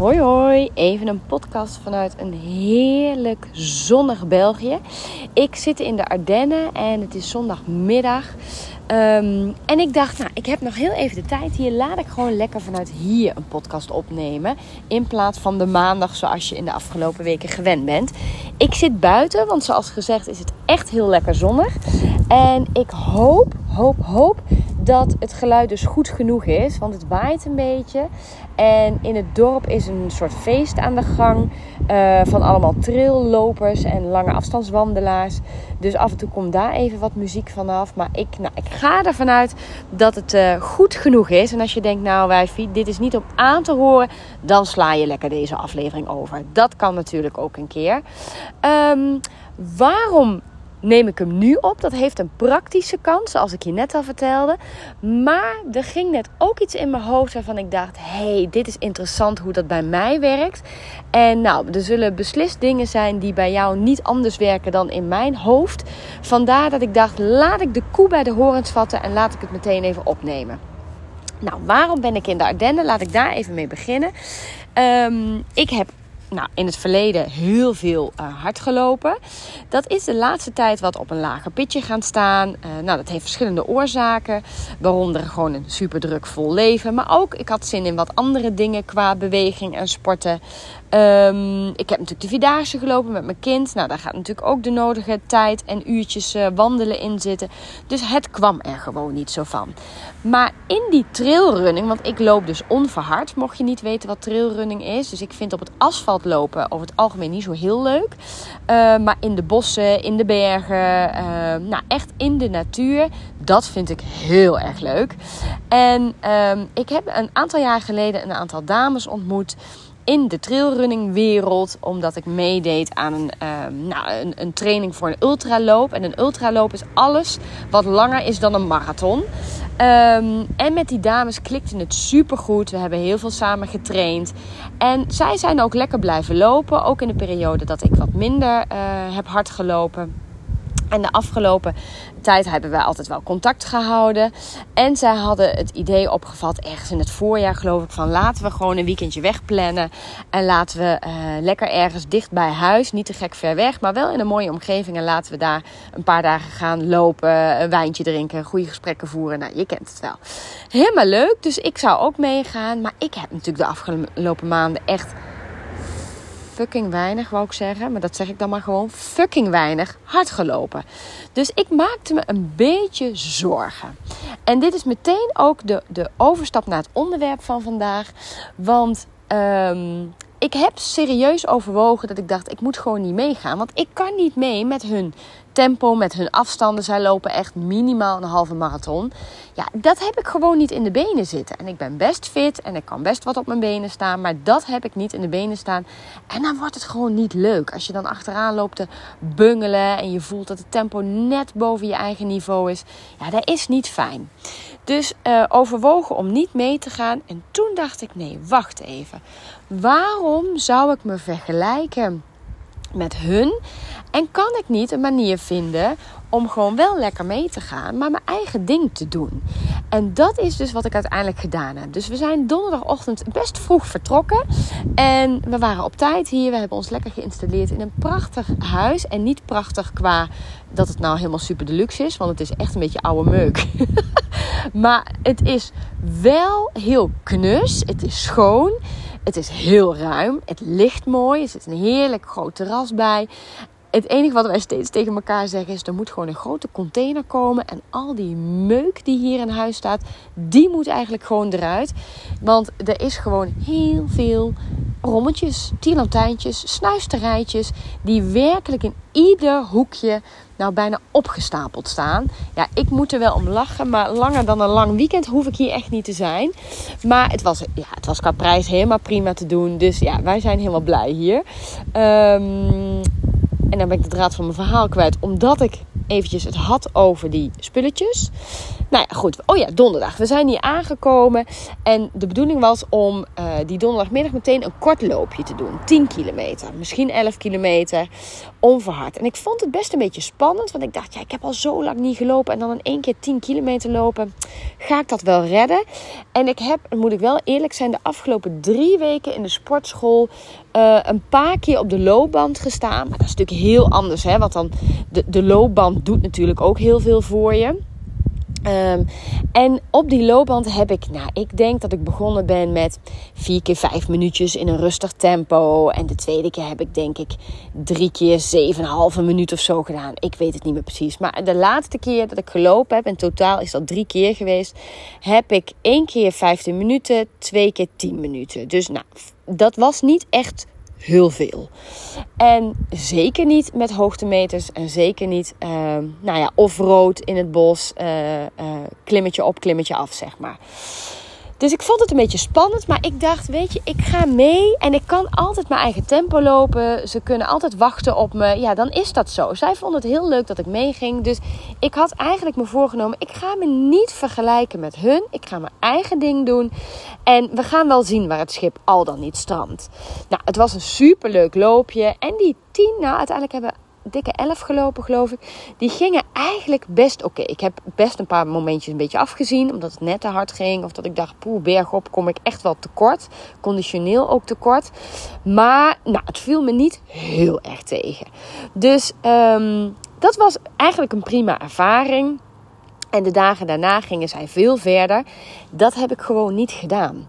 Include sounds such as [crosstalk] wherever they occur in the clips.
Hoi hoi, even een podcast vanuit een heerlijk zonnig België. Ik zit in de Ardennen en het is zondagmiddag. Um, en ik dacht, nou, ik heb nog heel even de tijd hier. Laat ik gewoon lekker vanuit hier een podcast opnemen. In plaats van de maandag zoals je in de afgelopen weken gewend bent. Ik zit buiten, want zoals gezegd is het echt heel lekker zonnig. En ik hoop, hoop, hoop dat het geluid dus goed genoeg is. Want het waait een beetje. En in het dorp is een soort feest aan de gang. Uh, van allemaal traillopers en lange afstandswandelaars. Dus af en toe komt daar even wat muziek vanaf. Maar ik, nou, ik ga ervan uit dat het uh, goed genoeg is. En als je denkt, nou wijfie, dit is niet om aan te horen. Dan sla je lekker deze aflevering over. Dat kan natuurlijk ook een keer. Um, waarom neem ik hem nu op. Dat heeft een praktische kant, zoals ik je net al vertelde. Maar er ging net ook iets in mijn hoofd waarvan ik dacht: hey, dit is interessant hoe dat bij mij werkt. En nou, er zullen beslist dingen zijn die bij jou niet anders werken dan in mijn hoofd. Vandaar dat ik dacht: laat ik de koe bij de horens vatten en laat ik het meteen even opnemen. Nou, waarom ben ik in de Ardennen? Laat ik daar even mee beginnen. Um, ik heb nou, in het verleden heel veel uh, hard gelopen. Dat is de laatste tijd wat op een lager pitje gaan staan. Uh, nou, dat heeft verschillende oorzaken. Waaronder gewoon een super druk vol leven. Maar ook, ik had zin in wat andere dingen qua beweging en sporten. Um, ik heb natuurlijk de Vierdaagse gelopen met mijn kind. Nou, daar gaat natuurlijk ook de nodige tijd en uurtjes uh, wandelen in zitten. Dus het kwam er gewoon niet zo van. Maar in die trailrunning, want ik loop dus onverhard, mocht je niet weten wat trailrunning is. Dus ik vind op het asfalt lopen over het algemeen niet zo heel leuk. Uh, maar in de bossen, in de bergen, uh, nou echt in de natuur, dat vind ik heel erg leuk. En um, ik heb een aantal jaar geleden een aantal dames ontmoet in de trailrunning wereld. Omdat ik meedeed aan een, uh, nou, een, een, training voor een ultraloop. En een ultraloop is alles wat langer is dan een marathon. Um, en met die dames klikte het super goed. We hebben heel veel samen getraind. En zij zijn ook lekker blijven lopen. Ook in de periode dat ik wat minder uh, heb hard gelopen. En de afgelopen tijd hebben wij altijd wel contact gehouden. En zij hadden het idee opgevat, ergens in het voorjaar geloof ik, van laten we gewoon een weekendje wegplannen. En laten we uh, lekker ergens dicht bij huis, niet te gek ver weg, maar wel in een mooie omgeving. En laten we daar een paar dagen gaan lopen, een wijntje drinken, goede gesprekken voeren. Nou, je kent het wel. Helemaal leuk, dus ik zou ook meegaan. Maar ik heb natuurlijk de afgelopen maanden echt fucking weinig, wou ik zeggen. Maar dat zeg ik dan maar gewoon. Fucking weinig hard gelopen. Dus ik maakte me een beetje zorgen. En dit is meteen ook de, de overstap naar het onderwerp van vandaag. Want um, ik heb serieus overwogen dat ik dacht: ik moet gewoon niet meegaan. Want ik kan niet mee met hun tempo, met hun afstanden. Zij lopen echt minimaal een halve marathon. Ja, dat heb ik gewoon niet in de benen zitten. En ik ben best fit en ik kan best wat op mijn benen staan. Maar dat heb ik niet in de benen staan. En dan wordt het gewoon niet leuk. Als je dan achteraan loopt te bungelen en je voelt dat het tempo net boven je eigen niveau is. Ja, dat is niet fijn. Dus uh, overwogen om niet mee te gaan. En toen dacht ik: nee, wacht even. Waarom zou ik me vergelijken met hun? En kan ik niet een manier vinden om gewoon wel lekker mee te gaan, maar mijn eigen ding te doen? En dat is dus wat ik uiteindelijk gedaan heb. Dus we zijn donderdagochtend best vroeg vertrokken. En we waren op tijd hier. We hebben ons lekker geïnstalleerd in een prachtig huis. En niet prachtig qua dat het nou helemaal super deluxe is, want het is echt een beetje oude meuk. [laughs] maar het is wel heel knus. Het is schoon. Het is heel ruim. Het ligt mooi. Er zit een heerlijk groot terras bij. Het enige wat wij steeds tegen elkaar zeggen is: er moet gewoon een grote container komen. En al die meuk die hier in huis staat, die moet eigenlijk gewoon eruit. Want er is gewoon heel veel rommeltjes, tielantijntjes, snuisterijtjes. Die werkelijk in ieder hoekje nou bijna opgestapeld staan. Ja, ik moet er wel om lachen, maar langer dan een lang weekend hoef ik hier echt niet te zijn. Maar het was, ja, het was qua prijs helemaal prima te doen. Dus ja, wij zijn helemaal blij hier. Um, en dan ben ik de draad van mijn verhaal kwijt, omdat ik eventjes het had over die spulletjes. Nou ja, goed. Oh ja, donderdag. We zijn hier aangekomen. En de bedoeling was om uh, die donderdagmiddag meteen een kort loopje te doen. 10 kilometer, misschien 11 kilometer. Onverhard. En ik vond het best een beetje spannend. Want ik dacht, ja, ik heb al zo lang niet gelopen. En dan in één keer 10 kilometer lopen. Ga ik dat wel redden? En ik heb, moet ik wel eerlijk zijn, de afgelopen drie weken in de sportschool uh, een paar keer op de loopband gestaan. Dat is natuurlijk heel anders, hè? Want dan de, de loopband doet natuurlijk ook heel veel voor je. Um, en op die loopband heb ik, nou, ik denk dat ik begonnen ben met vier keer vijf minuutjes in een rustig tempo. En de tweede keer heb ik, denk ik, drie keer zeven halve minuut of zo gedaan. Ik weet het niet meer precies. Maar de laatste keer dat ik gelopen heb, en totaal is dat drie keer geweest, heb ik één keer 15 minuten, twee keer 10 minuten. Dus nou, dat was niet echt heel veel. En zeker niet met hoogtemeters en zeker niet, uh, nou ja, off-road in het bos, uh, uh, klimmetje op, klimmetje af, zeg maar. Dus ik vond het een beetje spannend, maar ik dacht, weet je, ik ga mee en ik kan altijd mijn eigen tempo lopen. Ze kunnen altijd wachten op me. Ja, dan is dat zo. Zij vonden het heel leuk dat ik meeging. Dus ik had eigenlijk me voorgenomen, ik ga me niet vergelijken met hun. Ik ga mijn eigen ding doen. En we gaan wel zien waar het schip al dan niet strandt. Nou, het was een superleuk loopje. En die tien, nou, uiteindelijk hebben dikke 11 gelopen, geloof ik. Die gingen eigenlijk best oké. Ik heb best een paar momentjes een beetje afgezien. Omdat het net te hard ging. Of dat ik dacht, poeh, bergop kom ik echt wel tekort. Conditioneel ook tekort. Maar nou, het viel me niet heel erg tegen. Dus um, dat was eigenlijk een prima ervaring. En de dagen daarna gingen zij veel verder. Dat heb ik gewoon niet gedaan.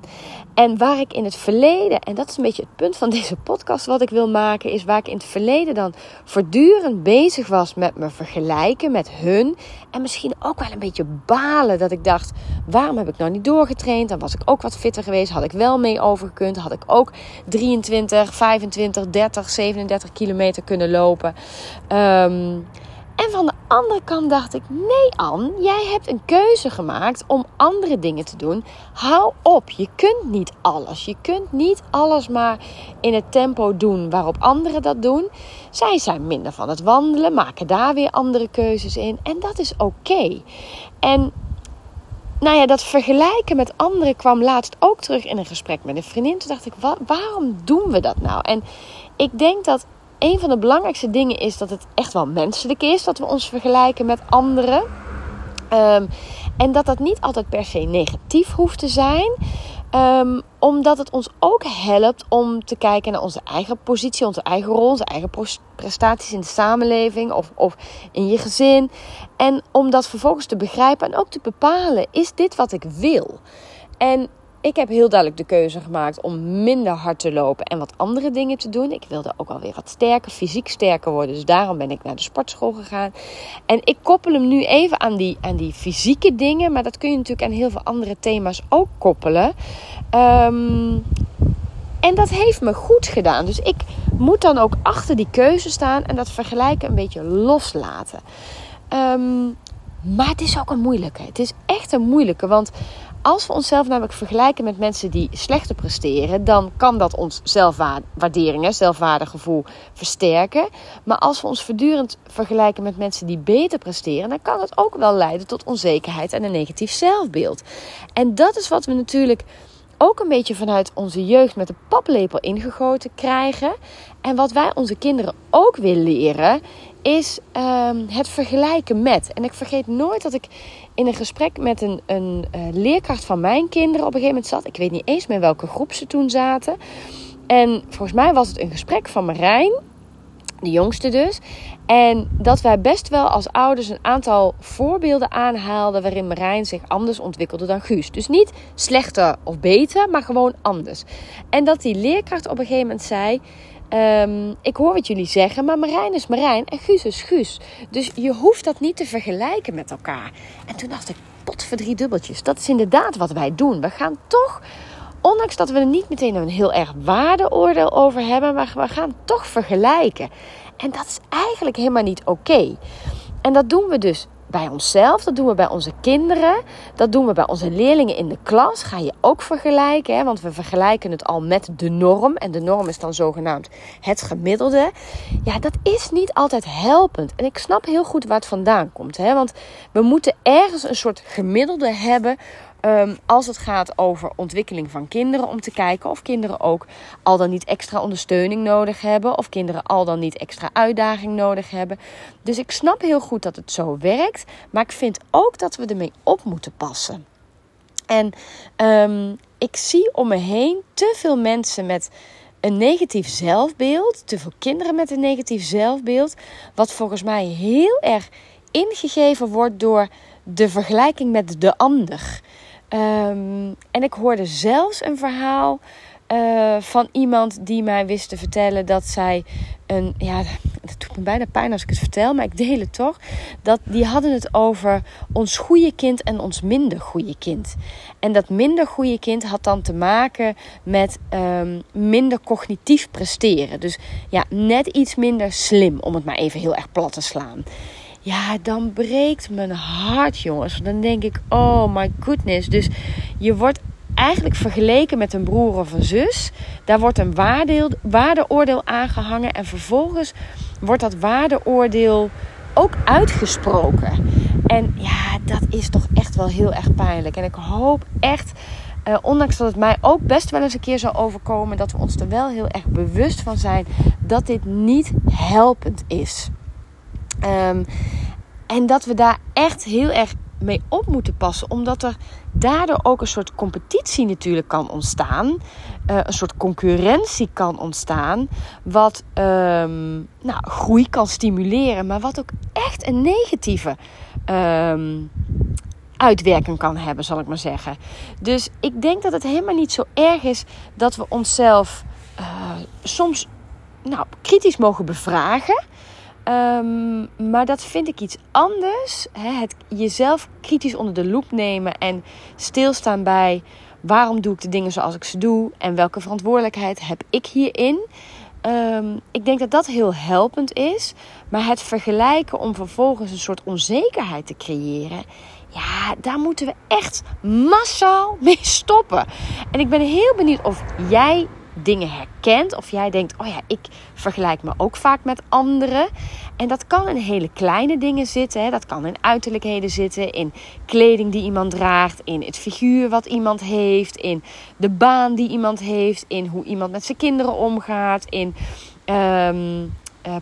En waar ik in het verleden, en dat is een beetje het punt van [laughs] deze podcast wat ik wil maken, is waar ik in het verleden dan voortdurend bezig was met me vergelijken met hun. En misschien ook wel een beetje balen dat ik dacht, waarom heb ik nou niet doorgetraind? Dan was ik ook wat fitter geweest, had ik wel mee overgekund, had ik ook 23, 25, 30, 37 kilometer kunnen lopen. Um, en van de andere kant dacht ik: nee, Ann, jij hebt een keuze gemaakt om andere dingen te doen. Hou op, je kunt niet alles. Je kunt niet alles maar in het tempo doen waarop anderen dat doen. Zij zijn minder van het wandelen, maken daar weer andere keuzes in. En dat is oké. En nou ja, dat vergelijken met anderen kwam laatst ook terug in een gesprek met een vriendin. Toen dacht ik: waarom doen we dat nou? En ik denk dat een van de belangrijkste dingen is dat het echt wel menselijk is dat we ons vergelijken met anderen. Um, en dat dat niet altijd per se negatief hoeft te zijn. Um, omdat het ons ook helpt om te kijken naar onze eigen positie, onze eigen rol, onze eigen prestaties in de samenleving of, of in je gezin. En om dat vervolgens te begrijpen en ook te bepalen: is dit wat ik wil? En ik heb heel duidelijk de keuze gemaakt om minder hard te lopen en wat andere dingen te doen. Ik wilde ook alweer wat sterker, fysiek sterker worden. Dus daarom ben ik naar de sportschool gegaan. En ik koppel hem nu even aan die, aan die fysieke dingen. Maar dat kun je natuurlijk aan heel veel andere thema's ook koppelen. Um, en dat heeft me goed gedaan. Dus ik moet dan ook achter die keuze staan en dat vergelijken een beetje loslaten. Um, maar het is ook een moeilijke. Het is echt een moeilijke. Want als we onszelf namelijk vergelijken met mensen die slechter presteren, dan kan dat ons zelfwaardering, zelfwaardegevoel versterken. Maar als we ons voortdurend vergelijken met mensen die beter presteren, dan kan dat ook wel leiden tot onzekerheid en een negatief zelfbeeld. En dat is wat we natuurlijk ook een beetje vanuit onze jeugd met de paplepel ingegoten krijgen. En wat wij onze kinderen ook willen leren, is um, het vergelijken met. En ik vergeet nooit dat ik in een gesprek met een, een uh, leerkracht van mijn kinderen op een gegeven moment zat. Ik weet niet eens meer welke groep ze toen zaten. En volgens mij was het een gesprek van Marijn, de jongste dus. En dat wij best wel als ouders een aantal voorbeelden aanhaalden waarin Marijn zich anders ontwikkelde dan Guus. Dus niet slechter of beter, maar gewoon anders. En dat die leerkracht op een gegeven moment zei. Um, ik hoor wat jullie zeggen, maar Marijn is Marijn en Guus is Guus. Dus je hoeft dat niet te vergelijken met elkaar. En toen dacht ik, pot voor drie dubbeltjes. Dat is inderdaad wat wij doen. We gaan toch, ondanks dat we er niet meteen een heel erg waardeoordeel over hebben, maar we gaan toch vergelijken. En dat is eigenlijk helemaal niet oké. En dat doen we dus bij onszelf, dat doen we bij onze kinderen, dat doen we bij onze leerlingen in de klas. Ga je ook vergelijken, hè? want we vergelijken het al met de norm. En de norm is dan zogenaamd het gemiddelde. Ja, dat is niet altijd helpend. En ik snap heel goed waar het vandaan komt. Hè? Want we moeten ergens een soort gemiddelde hebben Ehm, als het gaat over ontwikkeling van kinderen, om te kijken of kinderen ook al dan niet extra ondersteuning nodig hebben, of kinderen al dan niet extra uitdaging nodig hebben. Dus ik snap heel goed dat het zo werkt, maar ik vind ook dat we ermee op moeten passen. En um, ik zie om me heen te veel mensen met een negatief zelfbeeld, te veel kinderen met een negatief zelfbeeld, wat volgens mij heel erg ingegeven wordt door de vergelijking met de ander. Um, en ik hoorde zelfs een verhaal uh, van iemand die mij wist te vertellen dat zij een. Ja, het doet me bijna pijn als ik het vertel, maar ik deel het toch. Dat, die hadden het over ons goede kind en ons minder goede kind. En dat minder goede kind had dan te maken met um, minder cognitief presteren. Dus ja, net iets minder slim, om het maar even heel erg plat te slaan. Ja, dan breekt mijn hart, jongens. Dan denk ik, oh my goodness. Dus je wordt eigenlijk vergeleken met een broer of een zus. Daar wordt een waardeel, waardeoordeel aangehangen. En vervolgens wordt dat waardeoordeel ook uitgesproken. En ja, dat is toch echt wel heel erg pijnlijk. En ik hoop echt, uh, ondanks dat het mij ook best wel eens een keer zal overkomen, dat we ons er wel heel erg bewust van zijn dat dit niet helpend is. Um, en dat we daar echt heel erg mee op moeten passen, omdat er daardoor ook een soort competitie natuurlijk kan ontstaan, uh, een soort concurrentie kan ontstaan, wat um, nou, groei kan stimuleren, maar wat ook echt een negatieve um, uitwerking kan hebben, zal ik maar zeggen. Dus ik denk dat het helemaal niet zo erg is dat we onszelf uh, soms nou, kritisch mogen bevragen. Um, maar dat vind ik iets anders. Hè? Het jezelf kritisch onder de loep nemen en stilstaan bij waarom doe ik de dingen zoals ik ze doe en welke verantwoordelijkheid heb ik hierin. Um, ik denk dat dat heel helpend is. Maar het vergelijken om vervolgens een soort onzekerheid te creëren. Ja, daar moeten we echt massaal mee stoppen. En ik ben heel benieuwd of jij dingen herkent. Of jij denkt, oh ja, ik vergelijk me ook vaak met anderen. En dat kan in hele kleine dingen zitten. Hè. Dat kan in uiterlijkheden zitten. In kleding die iemand draagt. In het figuur wat iemand heeft. In de baan die iemand heeft. In hoe iemand met zijn kinderen omgaat. In... Um, uh,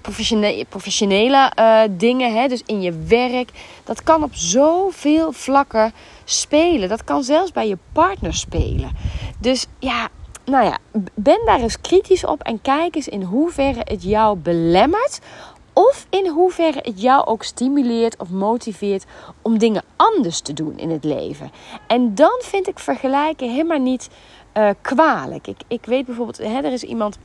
professionele, uh, dingen, hè? dus in je werk. Dat kan op zoveel vlakken spelen. Dat kan zelfs bij je partner spelen. Dus ja, nou ja, ben daar eens kritisch op en kijk eens in hoeverre het jou belemmert. Of in hoeverre het jou ook stimuleert of motiveert om dingen anders te doen in het leven. En dan vind ik vergelijken helemaal niet uh, kwalijk. Ik, ik weet bijvoorbeeld, hè, er is iemand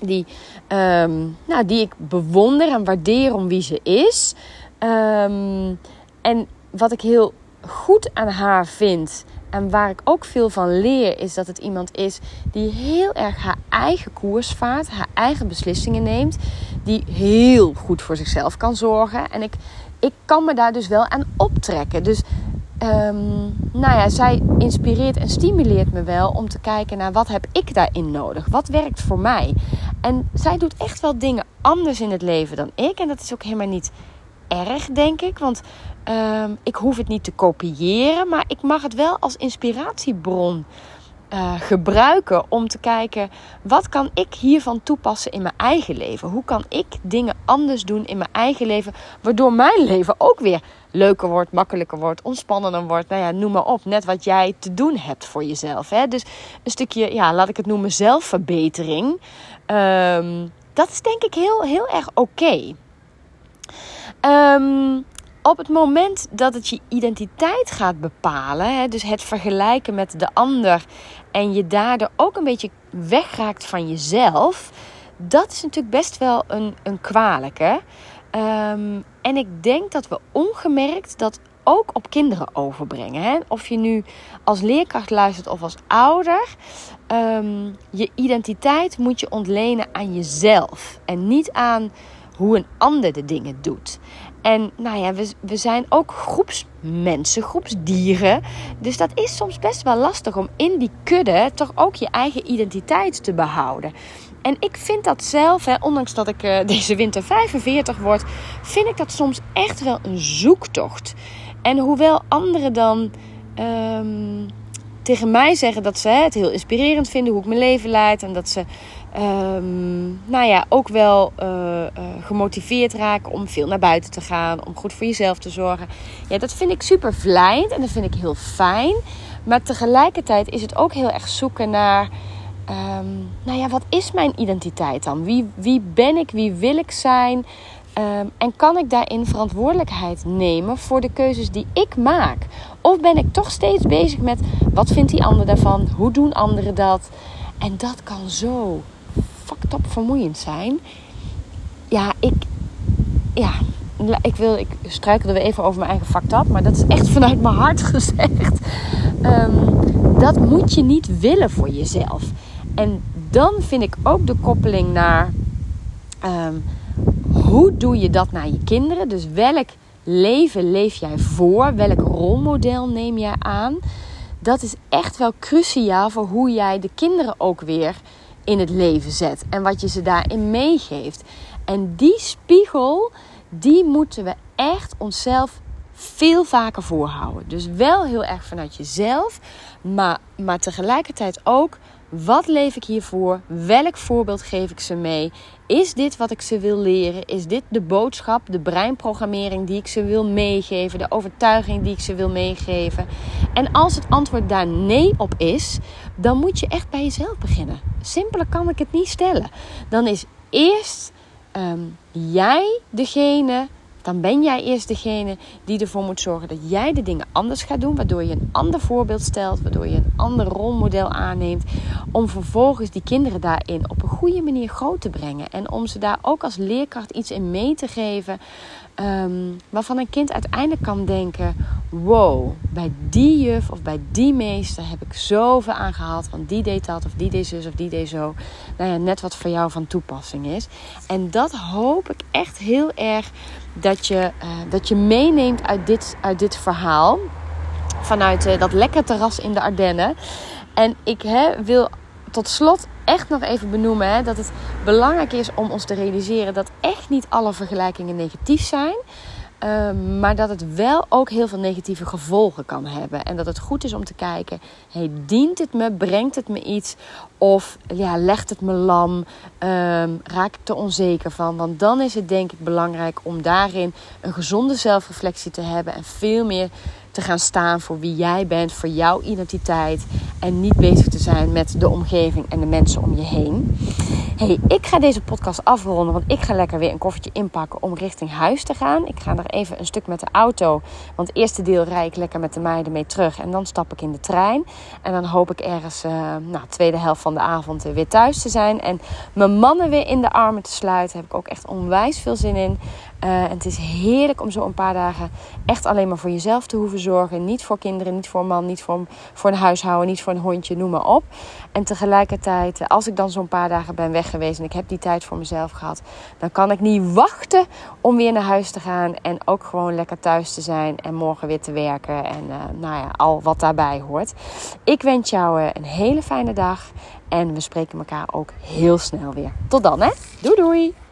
die, um, nou, die ik bewonder en waardeer om wie ze is. Um, en wat ik heel goed aan haar vind en waar ik ook veel van leer, is dat het iemand is die heel erg haar eigen koers vaart, haar eigen beslissingen neemt, die heel goed voor zichzelf kan zorgen. En ik, ik kan me daar dus wel aan optrekken. Dus um, nou ja, zij inspireert en stimuleert me wel om te kijken naar wat heb ik daarin nodig? Wat werkt voor mij? En zij doet echt wel dingen anders in het leven dan ik. En dat is ook helemaal niet erg, denk ik. Want um, ik hoef het niet te kopiëren, maar ik mag het wel als inspiratiebron uh, gebruiken om te kijken wat kan ik hiervan toepassen in mijn eigen leven? Hoe kan ik dingen anders doen in mijn eigen leven, waardoor mijn leven ook weer leuker wordt, makkelijker wordt, ontspannender wordt. Nou ja, noem maar op. Net wat jij te doen hebt voor jezelf. Hè? Dus een stukje, ja, laat ik het noemen, zelfverbetering. Um, dat is denk ik heel, heel erg oké. Um, op het moment dat het je identiteit gaat bepalen, hè, dus het vergelijken met de ander en je daardoor ook een beetje wegraakt van jezelf, dat is natuurlijk best wel een, een kwalijke. Um, en ik denk dat we ongemerkt dat ook op kinderen overbrengen. Hè? Of je nu als leerkracht luistert of als ouder. Um, je identiteit moet je ontlenen aan jezelf en niet aan hoe een ander de dingen doet. En nou ja, we, we zijn ook groepsmensen, groepsdieren. Dus dat is soms best wel lastig om in die kudde toch ook je eigen identiteit te behouden. En ik vind dat zelf, hè, ondanks dat ik uh, [laughs] deze winter 45 word, vind ik dat soms echt wel een zoektocht. En hoewel anderen dan um, tegen mij zeggen dat ze het heel inspirerend vinden hoe ik mijn leven leid. En dat ze um, nou ja, ook wel uh, uh, gemotiveerd raken om veel naar buiten te gaan. Om goed voor jezelf te zorgen. Ja, dat vind ik super vlijend en dat vind ik heel fijn. Maar tegelijkertijd is het ook heel erg zoeken naar. Um, nou ja, wat is mijn identiteit dan? Wie, wie ben ik? Wie wil ik zijn? Um, en kan ik daarin verantwoordelijkheid nemen voor de keuzes die ik maak? Of ben ik toch steeds bezig met wat vindt die ander daarvan? Hoe doen anderen dat? En dat kan zo fucked up vermoeiend zijn. Ja, ik. Ja, ik wil. Ik struikel er weer even over mijn eigen fucked. Maar dat is echt vanuit mijn hart [laughs] gezegd. Um, dat moet je niet willen voor jezelf. En dan vind ik ook de koppeling naar. Um, hoe doe je dat naar je kinderen? Dus welk leven leef jij voor? Welk rolmodel neem jij aan? Dat is echt wel cruciaal voor hoe jij de kinderen ook weer in het leven zet en wat je ze daarin meegeeft. En die spiegel, die moeten we echt onszelf veel vaker voorhouden. Dus wel heel erg vanuit jezelf, maar, maar tegelijkertijd ook wat leef ik hiervoor? Welk voorbeeld geef ik ze mee? Is dit wat ik ze wil leren? Is dit de boodschap, de breinprogrammering die ik ze wil meegeven? De overtuiging die ik ze wil meegeven? En als het antwoord daar nee op is, dan moet je echt bij jezelf beginnen. Simpeler kan ik het niet stellen. Dan is eerst um, jij degene dan ben jij eerst degene die ervoor moet zorgen dat jij de dingen anders gaat doen. Waardoor je een ander voorbeeld stelt, waardoor je een ander rolmodel aanneemt. Om vervolgens die kinderen daarin op een goede manier groot te brengen. En om ze daar ook als leerkracht iets in mee te geven. Um, waarvan een kind uiteindelijk kan denken: wow, bij die juf of bij die meester heb ik zoveel aan gehad. Want die deed dat, of die deed zus, of die deed zo. Nou ja, net wat voor jou van toepassing is. En dat hoop ik echt heel erg dat je, uh, dat je meeneemt uit dit, uit dit verhaal. Vanuit uh, dat lekker terras in de Ardennen. En ik wil tot slot echt nog even benoemen hè, dat het belangrijk is om ons te realiseren dat echt niet alle vergelijkingen negatief zijn. Uh, maar dat het wel ook heel veel negatieve gevolgen kan hebben. En dat het goed is om te kijken: hey, dient het me? Brengt het me iets? Of ja, legt het me lam? Um, raak ik er onzeker van? Want dan is het denk ik belangrijk om daarin een gezonde zelfreflectie te hebben en veel meer te gaan staan voor wie jij bent, voor jouw identiteit. En niet bezig te zijn met de omgeving en de mensen om je heen. Hey, ik ga deze podcast afronden, want ik ga lekker weer een koffertje inpakken om richting huis te gaan. Ik ga er even een stuk met de auto, want het eerste deel rijd ik lekker met de meiden mee terug. En dan stap ik in de trein. En dan hoop ik ergens, uh, nou, tweede helft van de avond weer thuis te zijn. En mijn mannen weer in de armen te sluiten. Daar heb ik ook echt onwijs veel zin in. Uh, en het is heerlijk om zo een paar dagen echt alleen maar voor jezelf te hoeven zorgen. Niet voor kinderen, niet voor een man, niet voor, voor een huishouden, niet voor een hondje, noem maar op. En tegelijkertijd, als ik dan zo'n paar dagen ben weg geweest en ik heb die tijd voor mezelf gehad, dan kan ik niet wachten om weer naar huis te gaan en ook gewoon lekker thuis te zijn en morgen weer te werken en uh, nou ja, al wat daarbij hoort. Ik wens jou een hele fijne dag en we spreken elkaar ook heel snel weer. Tot dan hè. Doei doei.